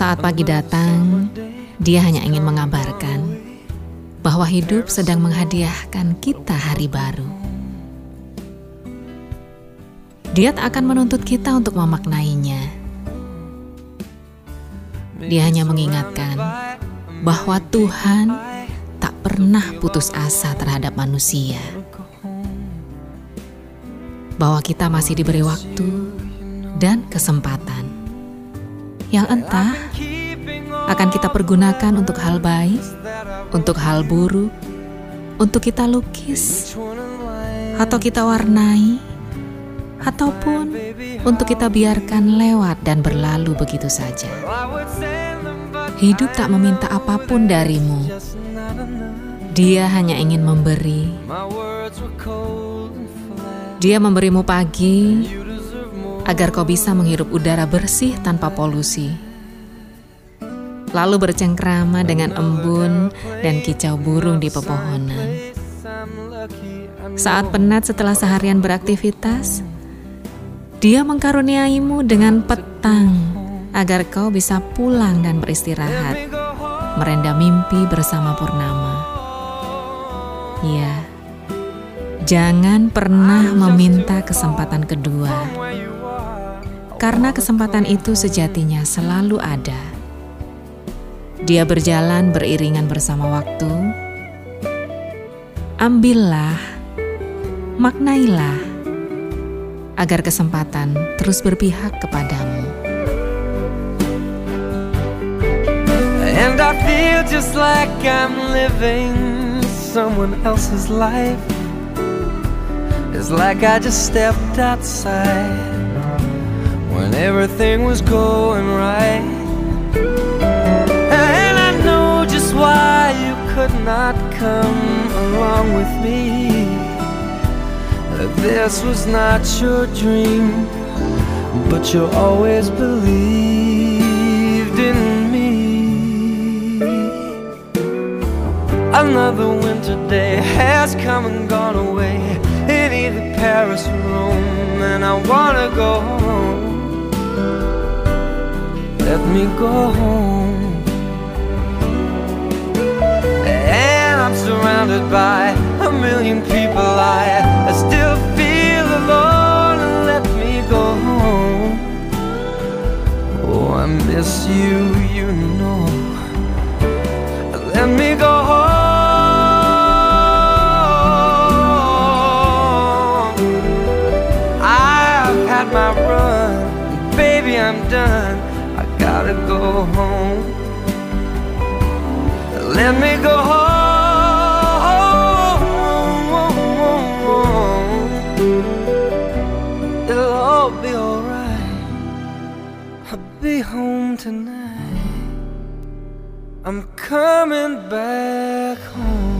Saat pagi datang, dia hanya ingin mengabarkan bahwa hidup sedang menghadiahkan kita hari baru. Dia tak akan menuntut kita untuk memaknainya. Dia hanya mengingatkan bahwa Tuhan tak pernah putus asa terhadap manusia. Bahwa kita masih diberi waktu dan kesempatan yang entah akan kita pergunakan untuk hal baik, untuk hal buruk, untuk kita lukis, atau kita warnai, ataupun untuk kita biarkan lewat dan berlalu begitu saja. Hidup tak meminta apa pun darimu. Dia hanya ingin memberi. Dia memberimu pagi agar kau bisa menghirup udara bersih tanpa polusi. Lalu bercengkrama dengan embun dan kicau burung di pepohonan. Saat penat setelah seharian beraktivitas, dia mengkaruniaimu dengan petang agar kau bisa pulang dan beristirahat, merenda mimpi bersama purnama. Ya, jangan pernah meminta kesempatan kedua, karena kesempatan itu sejatinya selalu ada. Dia berjalan beriringan bersama waktu. Ambillah, maknailah, agar kesempatan terus berpihak kepadamu. And I feel just like I'm living someone else's life. It's like I just stepped outside when everything was going right. And I know just why you could not come along with me. This was not your dream, but you always believed in me. Another winter day has come and gone away In either Paris or Rome And I wanna go home Let me go home. And I'm surrounded by a million people. I, I still feel alone. Let me go home. Oh, I miss you, you know. Let me go home. I've had my run. Baby, I'm done gotta go home. Let me go home. It'll all be alright. I'll be home tonight. I'm coming back home